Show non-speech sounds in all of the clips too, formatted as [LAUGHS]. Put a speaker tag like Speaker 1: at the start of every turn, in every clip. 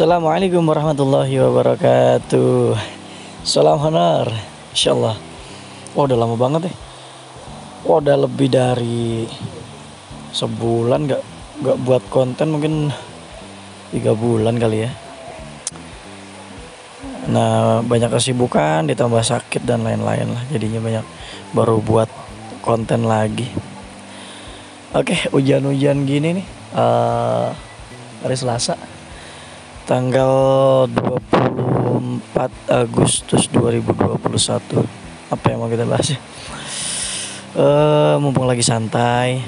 Speaker 1: Assalamualaikum warahmatullahi wabarakatuh. Salam honor Insyaallah. Wah udah lama banget ya. Wah udah lebih dari Sebulan gak, gak buat konten mungkin Tiga bulan kali ya. Nah banyak kesibukan ditambah sakit dan lain-lain lah. Jadinya banyak baru buat konten lagi. Oke hujan-hujan gini nih. Uh, Hari Selasa tanggal 24 Agustus 2021 apa yang mau kita bahas ya? Uh, mumpung lagi santai.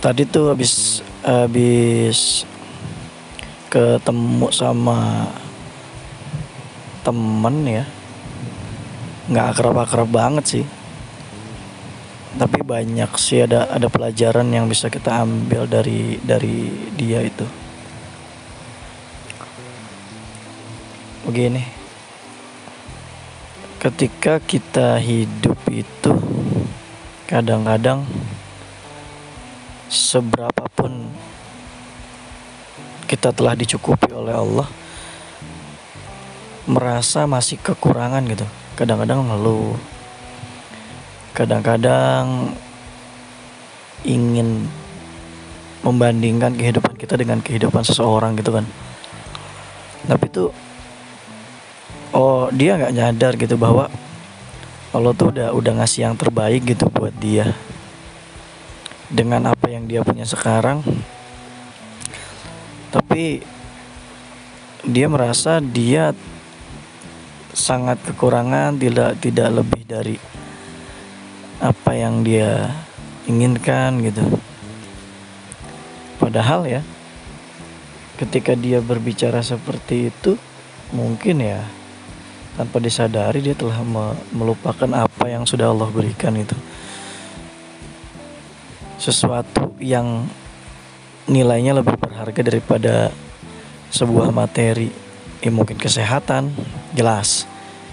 Speaker 1: Tadi tuh habis habis ketemu sama temen ya. Nggak akrab-akrab banget sih tapi banyak sih ada ada pelajaran yang bisa kita ambil dari dari dia itu. Begini. Ketika kita hidup itu kadang-kadang seberapapun kita telah dicukupi oleh Allah merasa masih kekurangan gitu. Kadang-kadang ngeluh kadang-kadang ingin membandingkan kehidupan kita dengan kehidupan seseorang gitu kan. Tapi itu oh dia nggak nyadar gitu bahwa Allah tuh udah udah ngasih yang terbaik gitu buat dia. Dengan apa yang dia punya sekarang. Tapi dia merasa dia sangat kekurangan tidak tidak lebih dari apa yang dia inginkan gitu. Padahal ya ketika dia berbicara seperti itu mungkin ya tanpa disadari dia telah melupakan apa yang sudah Allah berikan itu. Sesuatu yang nilainya lebih berharga daripada sebuah materi. Ya mungkin kesehatan, jelas.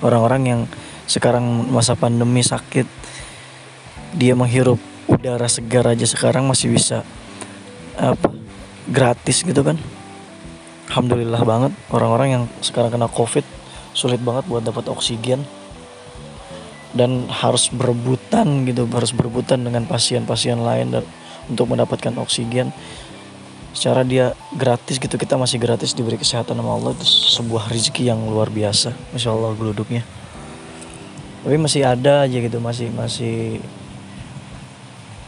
Speaker 1: Orang-orang yang sekarang masa pandemi sakit dia menghirup udara segar aja sekarang masih bisa apa gratis gitu kan. Alhamdulillah banget orang-orang yang sekarang kena covid sulit banget buat dapat oksigen. Dan harus berebutan gitu harus berebutan dengan pasien-pasien lain dan untuk mendapatkan oksigen. Secara dia gratis gitu kita masih gratis diberi kesehatan sama Allah. Itu sebuah rezeki yang luar biasa masya Allah geluduknya. Tapi masih ada aja gitu masih masih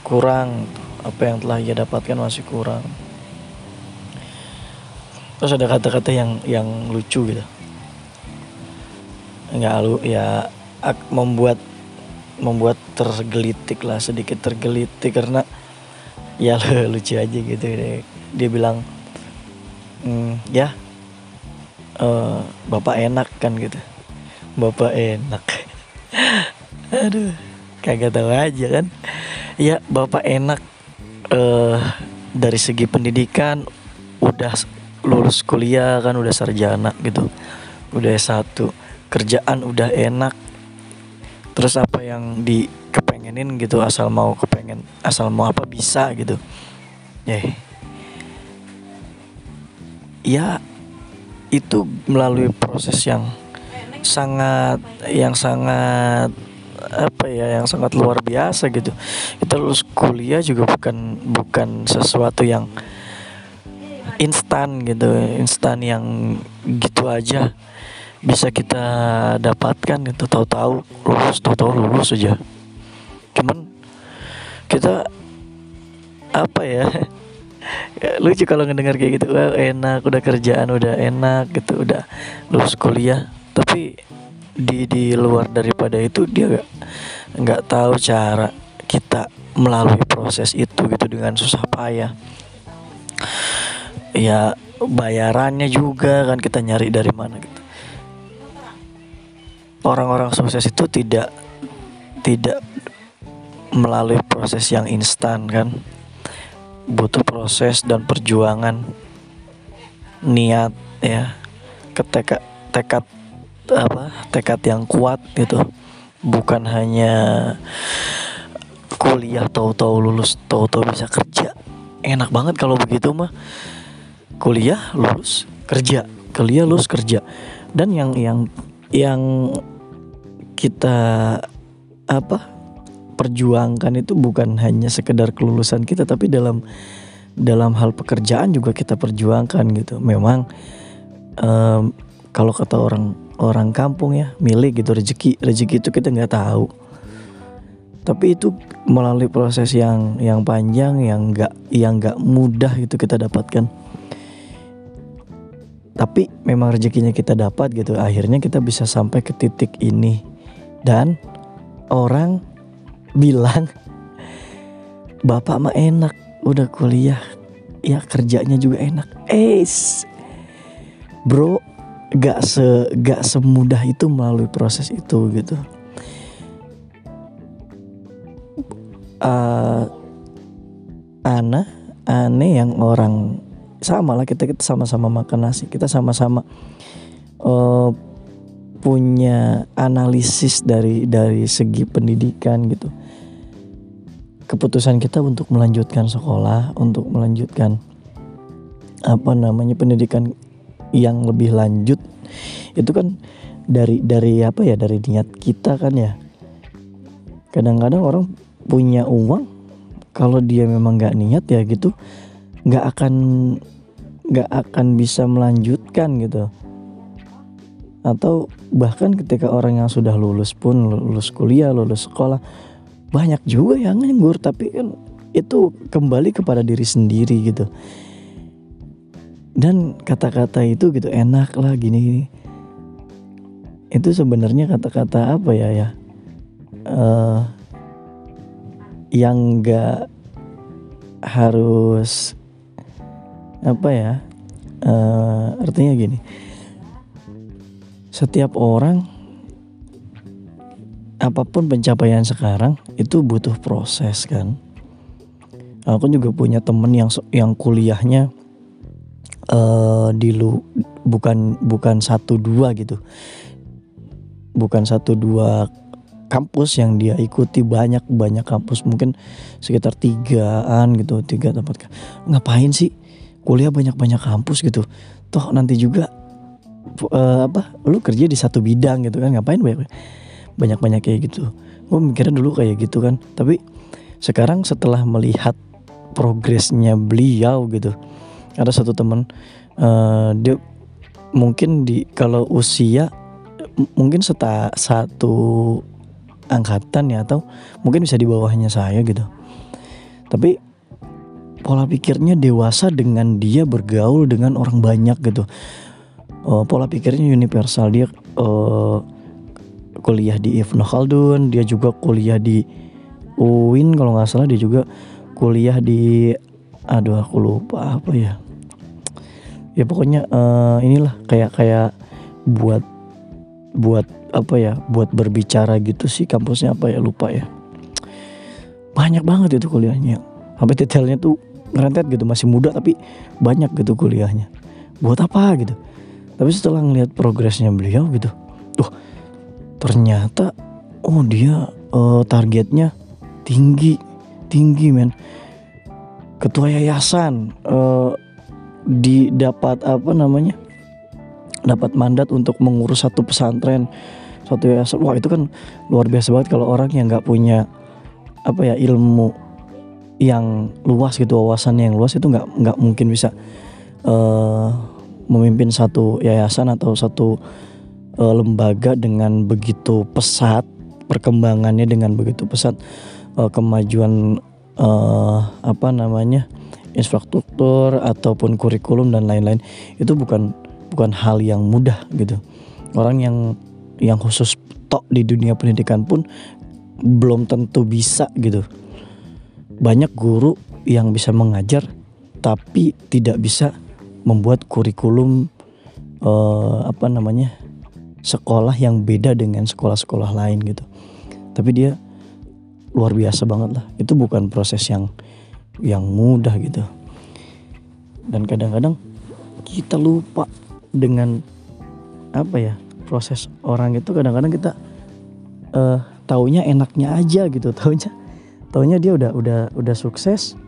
Speaker 1: kurang apa yang telah ia dapatkan masih kurang. Terus ada kata-kata yang yang lucu gitu. Nggak lu ya membuat membuat tergelitik lah sedikit tergelitik karena ya [LAUGHS] lucu aja gitu. Deh. dia bilang mm, ya uh, bapak enak kan gitu. Bapak enak. [LAUGHS] Aduh kagak tahu aja kan ya bapak enak uh, dari segi pendidikan udah lulus kuliah kan udah sarjana gitu. Udah S1 kerjaan udah enak. Terus apa yang di kepengenin gitu asal mau kepengen asal mau apa bisa gitu. Ya ya itu melalui proses yang sangat yang sangat apa ya yang sangat luar biasa gitu. Kita lulus kuliah juga bukan bukan sesuatu yang instan gitu instan yang gitu aja bisa kita dapatkan gitu. Tahu-tahu lulus tahu-tahu lulus aja. Cuman kita apa ya, ya [LAUGHS] lucu kalau ngedengar kayak gitu. Well, enak udah kerjaan udah enak gitu udah lulus kuliah. Tapi di di luar daripada itu dia gak nggak tahu cara kita melalui proses itu gitu dengan susah payah. Ya bayarannya juga kan kita nyari dari mana gitu. Orang-orang sukses itu tidak tidak melalui proses yang instan kan. Butuh proses dan perjuangan niat ya ketika tekad apa tekad yang kuat gitu. Bukan hanya kuliah tahu-tahu lulus tahu-tahu bisa kerja. Enak banget kalau begitu mah. Kuliah lulus kerja. Kuliah lulus kerja. Dan yang yang yang kita apa perjuangkan itu bukan hanya sekedar kelulusan kita tapi dalam dalam hal pekerjaan juga kita perjuangkan gitu. Memang um, kalau kata orang orang kampung ya milik gitu rezeki rezeki itu kita nggak tahu. Tapi itu melalui proses yang yang panjang yang nggak yang nggak mudah itu kita dapatkan. Tapi memang rezekinya kita dapat gitu akhirnya kita bisa sampai ke titik ini. Dan orang bilang bapak mah enak udah kuliah ya kerjanya juga enak. Eh bro gak se gak semudah itu melalui proses itu gitu. Uh, Ana aneh yang orang sama lah kita kita sama-sama makan nasi kita sama-sama uh, punya analisis dari dari segi pendidikan gitu. Keputusan kita untuk melanjutkan sekolah untuk melanjutkan apa namanya pendidikan yang lebih lanjut itu kan dari dari apa ya dari niat kita kan ya. Kadang-kadang orang punya uang kalau dia memang nggak niat ya gitu nggak akan nggak akan bisa melanjutkan gitu. Atau bahkan ketika orang yang sudah lulus pun lulus kuliah lulus sekolah banyak juga yang nganggur tapi kan itu kembali kepada diri sendiri gitu dan kata-kata itu gitu enak lah gini, gini. itu sebenarnya kata-kata apa ya ya? Uh, yang gak harus apa ya? Uh, artinya gini. Setiap orang apa pun pencapaian sekarang itu butuh proses kan. Aku juga punya temen yang yang kuliahnya uh, di lu bukan bukan satu dua gitu. Bukan satu dua kampus yang dia ikuti banyak banyak kampus. Mungkin sekitar tigaan gitu tiga tempat ngapain sih? Kuliah banyak banyak kampus gitu. Toh nanti juga uh, apa lu kerja di satu bidang gitu kan? Ngapain banyak banyak banyak kayak gitu? Gue mikirnya dulu kayak gitu kan. Tapi sekarang setelah melihat progresnya beliau gitu ada satu teman uh, dia mungkin di kalau usia mungkin seta, satu angkatan ya atau mungkin bisa di bawahnya saya gitu. Tapi pola pikirnya dewasa dengan dia bergaul dengan orang banyak gitu. Uh, pola pikirnya universal. Dia uh, kuliah di Ibnu Khaldun dia juga kuliah di UIN kalau nggak salah dia juga kuliah di aduh aku lupa apa ya ya pokoknya uh, inilah kayak kayak buat buat apa ya buat berbicara gitu sih kampusnya apa ya lupa ya. Banyak banget itu kuliahnya. Sampai detailnya tuh ngerentet gitu masih muda tapi banyak gitu kuliahnya. Buat apa gitu. Tapi setelah ngelihat progresnya beliau gitu tuh ternyata oh dia uh, targetnya tinggi tinggi men. Ketua yayasan uh, didapat apa namanya dapat mandat untuk mengurus satu pesantren satu yayasan wah itu kan luar biasa banget kalau orang yang nggak punya apa ya ilmu yang luas gitu wawasan yang luas itu nggak nggak mungkin bisa uh, memimpin satu yayasan atau satu uh, lembaga dengan begitu pesat perkembangannya dengan begitu pesat uh, kemajuan uh, apa namanya infrastruktur ataupun kurikulum dan lain-lain itu bukan bukan hal yang mudah gitu. Orang yang yang khusus tok di dunia pendidikan pun belum tentu bisa gitu. Banyak guru yang bisa mengajar tapi tidak bisa membuat kurikulum uh, apa namanya sekolah yang beda dengan sekolah-sekolah lain gitu. Tapi dia luar biasa banget lah. Itu bukan proses yang yang mudah gitu. Dan kadang-kadang kita lupa dengan apa ya proses orang itu kadang-kadang kita uh, taunya enaknya aja gitu taunya taunya dia udah udah udah sukses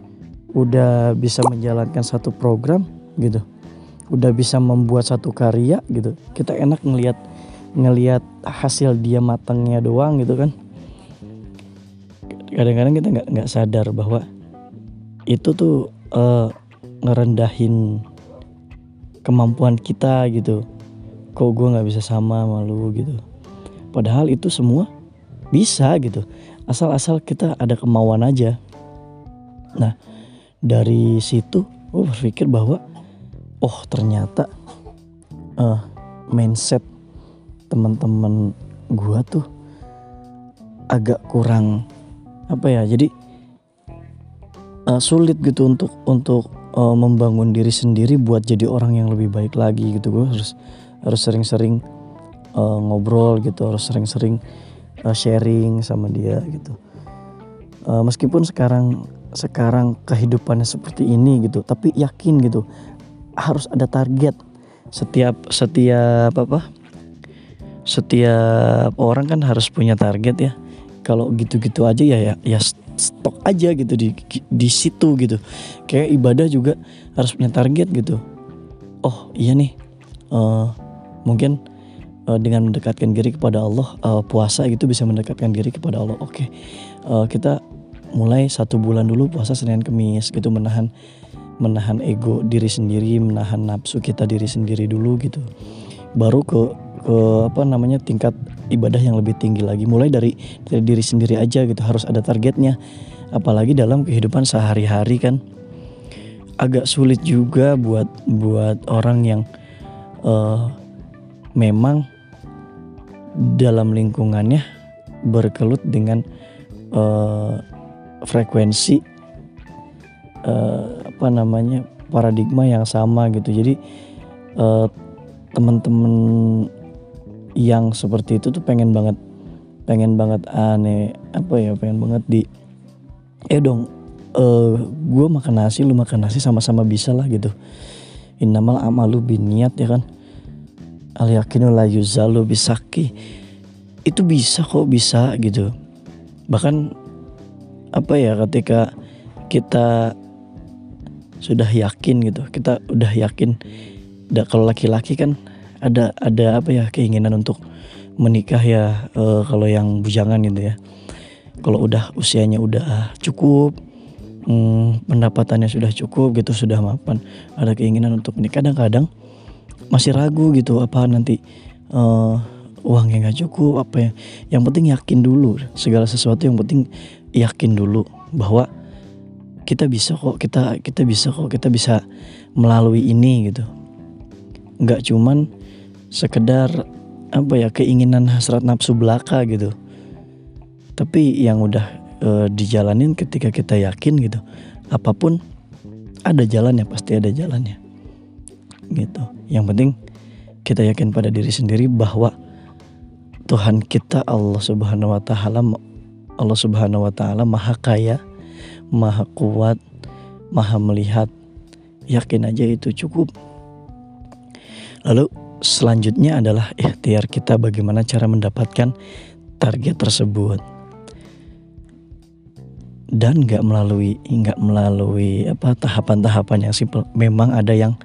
Speaker 1: udah bisa menjalankan satu program gitu udah bisa membuat satu karya gitu. Kita enak ngelihat ngelihat hasil dia matangnya doang gitu kan. Kadang-kadang kita nggak nggak sadar bahwa itu tuh uh, ngerendahin kemampuan kita gitu. Kok gue nggak bisa sama malu gitu. Padahal itu semua bisa gitu. Asal-asal kita ada kemauan aja. Nah dari situ gue berpikir bahwa oh ternyata uh, mindset teman-teman gue tuh agak kurang apa ya jadi uh, sulit gitu untuk untuk uh, membangun diri sendiri buat jadi orang yang lebih baik lagi gitu. Gue harus harus sering-sering uh, ngobrol gitu harus sering-sering uh, sharing sama dia gitu. Uh, meskipun sekarang sekarang kehidupannya seperti ini gitu tapi yakin gitu harus ada target. Setiap setiap apa? Setiap orang kan harus punya target ya. Kalau gitu-gitu aja ya ya ya stok aja gitu di di situ gitu. Kayak ibadah juga harus punya target gitu. Oh iya nih. Uh, mungkin uh, dengan mendekatkan diri kepada Allah uh, puasa gitu bisa mendekatkan diri kepada Allah. Oke. Okay. uh, kita mulai satu bulan dulu puasa Senin Kemis gitu menahan menahan ego diri sendiri menahan nafsu kita diri sendiri dulu gitu. Baru ke ke apa namanya tingkat ibadah yang lebih tinggi lagi. Mulai dari dari diri sendiri aja gitu harus ada targetnya. Apalagi dalam kehidupan sehari-hari kan. Agak sulit juga buat buat orang yang uh, memang dalam lingkungannya berkelut dengan uh, frekuensi uh, apa namanya paradigma yang sama gitu. Jadi uh, teman-teman yang seperti itu tuh pengen banget pengen banget aneh apa ya pengen banget di eh dong uh, gue makan nasi lu makan nasi sama-sama bisa lah gitu. Innamal amalu biniat ya kan? Al yakinu la yuzalu bisaki itu bisa kok bisa gitu. Bahkan apa ya ketika kita sudah yakin gitu kita udah yakin kalau laki-laki kan ada ada apa ya keinginan untuk menikah ya e, kalau yang bujangan gitu ya. Kalau udah usianya udah cukup hmm, pendapatannya sudah cukup gitu sudah mapan ada keinginan untuk menikah. Kadang-kadang masih ragu gitu apa nanti e, uangnya nggak cukup apa ya. Yang penting yakin dulu segala sesuatu yang penting yakin dulu bahwa kita bisa kok kita kita bisa kok kita bisa melalui ini gitu. Nggak cuman sekedar apa ya keinginan hasrat nafsu belaka gitu. Tapi yang udah e, dijalanin ketika kita yakin gitu apa pun ada jalannya pasti ada jalannya. Gitu. Yang penting kita yakin pada diri sendiri bahwa Tuhan kita Allah Subhanahu wa taala Allah Subhanahu wa taala maha kaya maha kuat maha melihat. Yakin aja itu cukup. Lalu selanjutnya adalah ikhtiar kita bagaimana cara mendapatkan target tersebut. Dan nggak melalui nggak melalui apa tahapan-tahapan yang simpel. Memang ada yang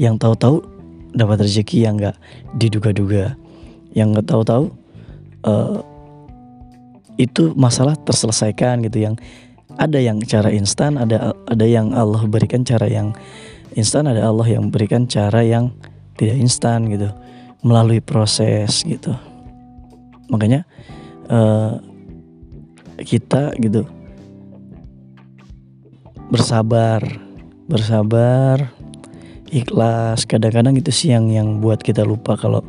Speaker 1: yang tahu-tahu dapat rezeki yang nggak diduga-duga. Yang nggak tahu-tahu uh, itu masalah terselesaikan gitu. Yang ada yang cara instan ada ada yang Allah berikan cara yang instan ada Allah yang berikan cara yang tidak instan gitu melalui proses gitu. Makanya uh, kita gitu bersabar bersabar ikhlas. Kadang-kadang itu sih yang yang buat kita lupa kalau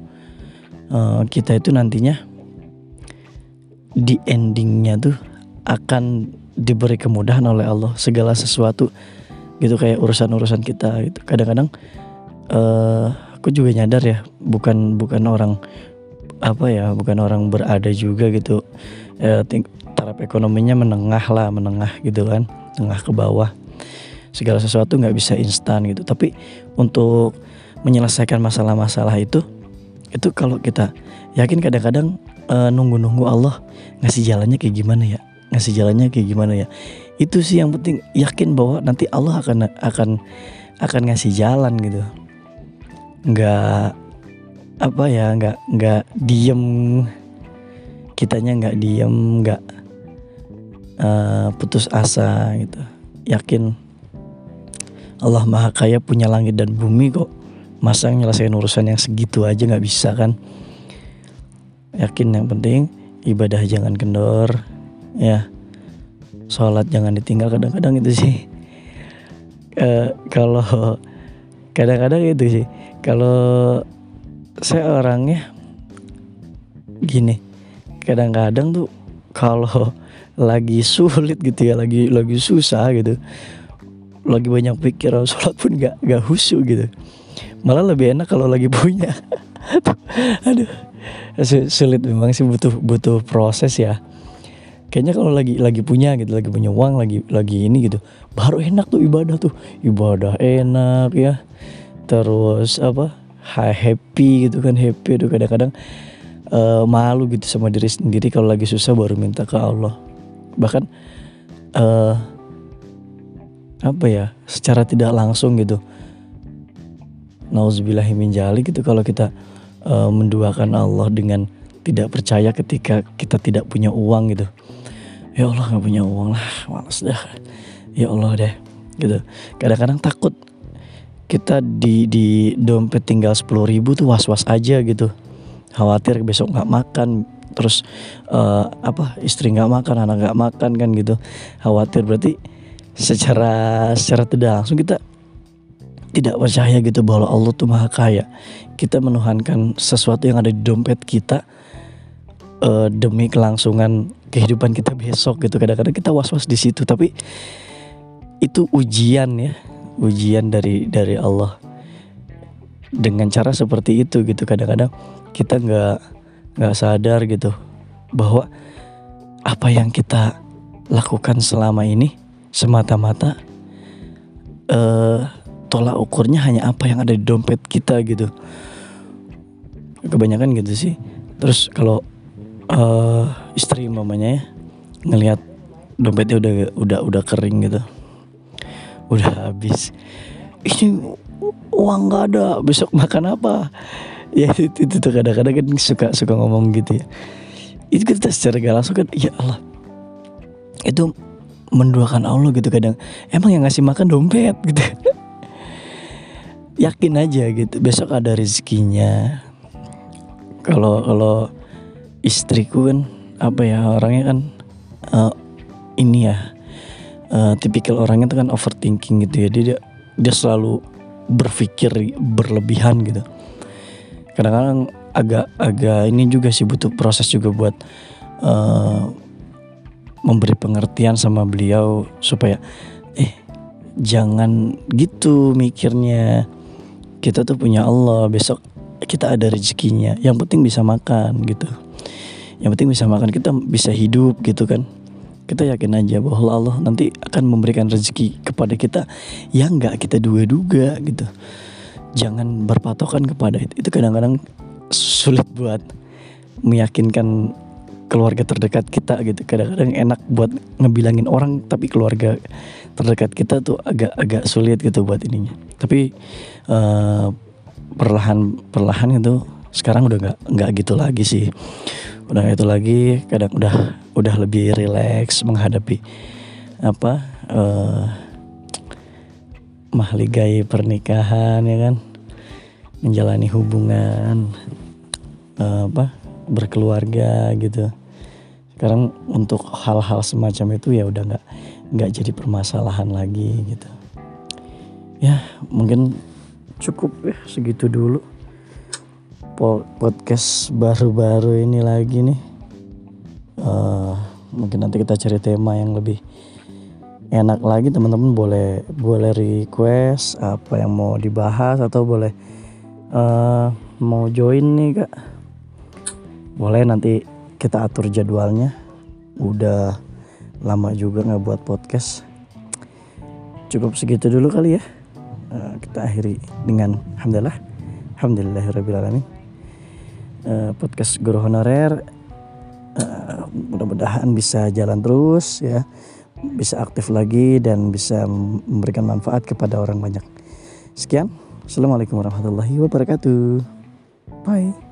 Speaker 1: uh, kita itu nantinya di endingnya tuh akan diberi kemudahan oleh Allah segala sesuatu gitu kayak urusan-urusan kita gitu. Kadang-kadang uh, aku juga nyadar ya bukan bukan orang apa ya bukan orang berada juga gitu. Ya, taraf ekonominya menengah lah menengah gitu kan tengah ke bawah. Segala sesuatu nggak bisa instan gitu. Tapi untuk menyelesaikan masalah-masalah itu itu kalau kita yakin kadang-kadang uh, nunggu-nunggu Allah ngasih jalannya kayak gimana ya ngasih jalannya kayak gimana ya. Itu sih yang penting yakin bahwa nanti Allah akan akan akan ngasih jalan gitu nggak apa ya nggak nggak diem. Kitanya nggak diem nggak uh, putus asa gitu. Yakin Allah maha kaya punya langit dan bumi kok. Masa nyelesain urusan yang segitu aja nggak bisa kan? Yakin yang penting ibadah jangan kendor ya. Sholat jangan ditinggal kadang-kadang itu sih. Uh, [LAUGHS] kalau kadang-kadang itu sih kalau saya orangnya gini kadang-kadang tuh kalau [LAUGHS] lagi sulit gitu ya lagi lagi susah gitu lagi banyak pikiran sholat pun gak gak husu gitu. Malah lebih enak kalau lagi [LAUGHS] punya. Aduh sulit memang sih butuh butuh proses ya. Kayaknya kalau lagi lagi punya gitu lagi punya uang lagi lagi ini gitu baru enak tuh ibadah tuh. Ibadah enak ya terus apa happy gitu kan happy tuh kadang-kadang uh, malu gitu sama diri sendiri kalau lagi susah baru minta ke Allah. Bahkan uh, apa ya secara tidak langsung gitu. Nauzubillahimin jali gitu kalau kita uh, menduakan Allah dengan tidak percaya ketika kita tidak punya uang gitu. Ya Allah nggak punya uang lah malas dah. Ya Allah deh gitu. Kadang-kadang takut kita di di dompet tinggal sepuluh ribu tuh was was aja gitu. Khawatir besok nggak makan terus uh, apa istri nggak makan anak nggak makan kan gitu. Khawatir berarti secara secara tidak langsung kita tidak percaya gitu bahwa Allah tuh maha kaya. Kita menuhankan sesuatu yang ada di dompet kita uh, demi kelangsungan kehidupan kita besok gitu. Kadang-kadang kita was-was di situ tapi itu ujian ya ujian dari dari Allah dengan cara seperti itu gitu. Kadang-kadang kita nggak nggak sadar gitu bahwa apa yang kita lakukan selama ini semata-mata uh, tolak ukurnya hanya apa yang ada di dompet kita gitu. Kebanyakan gitu sih. Terus kalau uh, istri mamanya ya ngelihat dompetnya udah udah udah kering gitu udah habis. Ini uang nggak ada. Besok makan apa? Ya itu, itu tuh kadang-kadang kan suka suka ngomong gitu ya. Itu kita secara gak langsung kan ya Allah. Itu menduakan Allah gitu kadang. Emang yang ngasih makan dompet? [LAUGHS] Gitu. Yakin aja gitu. Besok ada rezekinya. Kalau kalau istriku kan apa ya orangnya kan uh, ini ya uh, tipikal orangnya tuh kan overthinking gitu ya. Dia dia selalu berpikir berlebihan gitu. Kadang-kadang agak agak ini juga sih butuh proses juga buat uh, memberi pengertian sama beliau supaya eh jangan gitu mikirnya. Kita tuh punya Allah besok kita ada rezekinya. Yang penting bisa makan gitu. Yang penting bisa makan kita bisa hidup gitu kan kita yakin aja bahwa Allah nanti akan memberikan rezeki kepada kita yang nggak kita duga-duga gitu. Jangan berpatokan kepada itu. Itu kadang-kadang sulit buat meyakinkan keluarga terdekat kita gitu. Kadang-kadang enak buat ngebilangin orang tapi keluarga terdekat kita tuh agak-agak sulit gitu buat ininya. Tapi uh, perlahan perlahan itu sekarang udah nggak nggak gitu lagi sih udah itu lagi kadang udah udah lebih rileks menghadapi apa uh, mahligai pernikahan ya kan? Menjalani hubungan uh, apa berkeluarga gitu. Sekarang untuk hal-hal semacam itu ya udah nggak nggak jadi permasalahan lagi gitu. Ya mungkin cukup ya segitu dulu podcast baru-baru ini lagi nih. Uh, mungkin nanti kita cari tema yang lebih enak lagi teman-teman. Boleh boleh request apa yang mau dibahas atau boleh uh, mau join nih kak. Boleh nanti kita atur jadwalnya. Udah lama juga nggak buat podcast. Cukup segitu dulu kali ya. Uh, kita akhiri dengan alhamdulillah. Alhamdulillahirobbilalamin uh, podcast guru honorer uh, mudah-mudahan bisa jalan terus ya bisa aktif lagi dan bisa memberikan manfaat kepada orang banyak. Sekian, Assalamualaikum warahmatullahi wabarakatuh. Bye.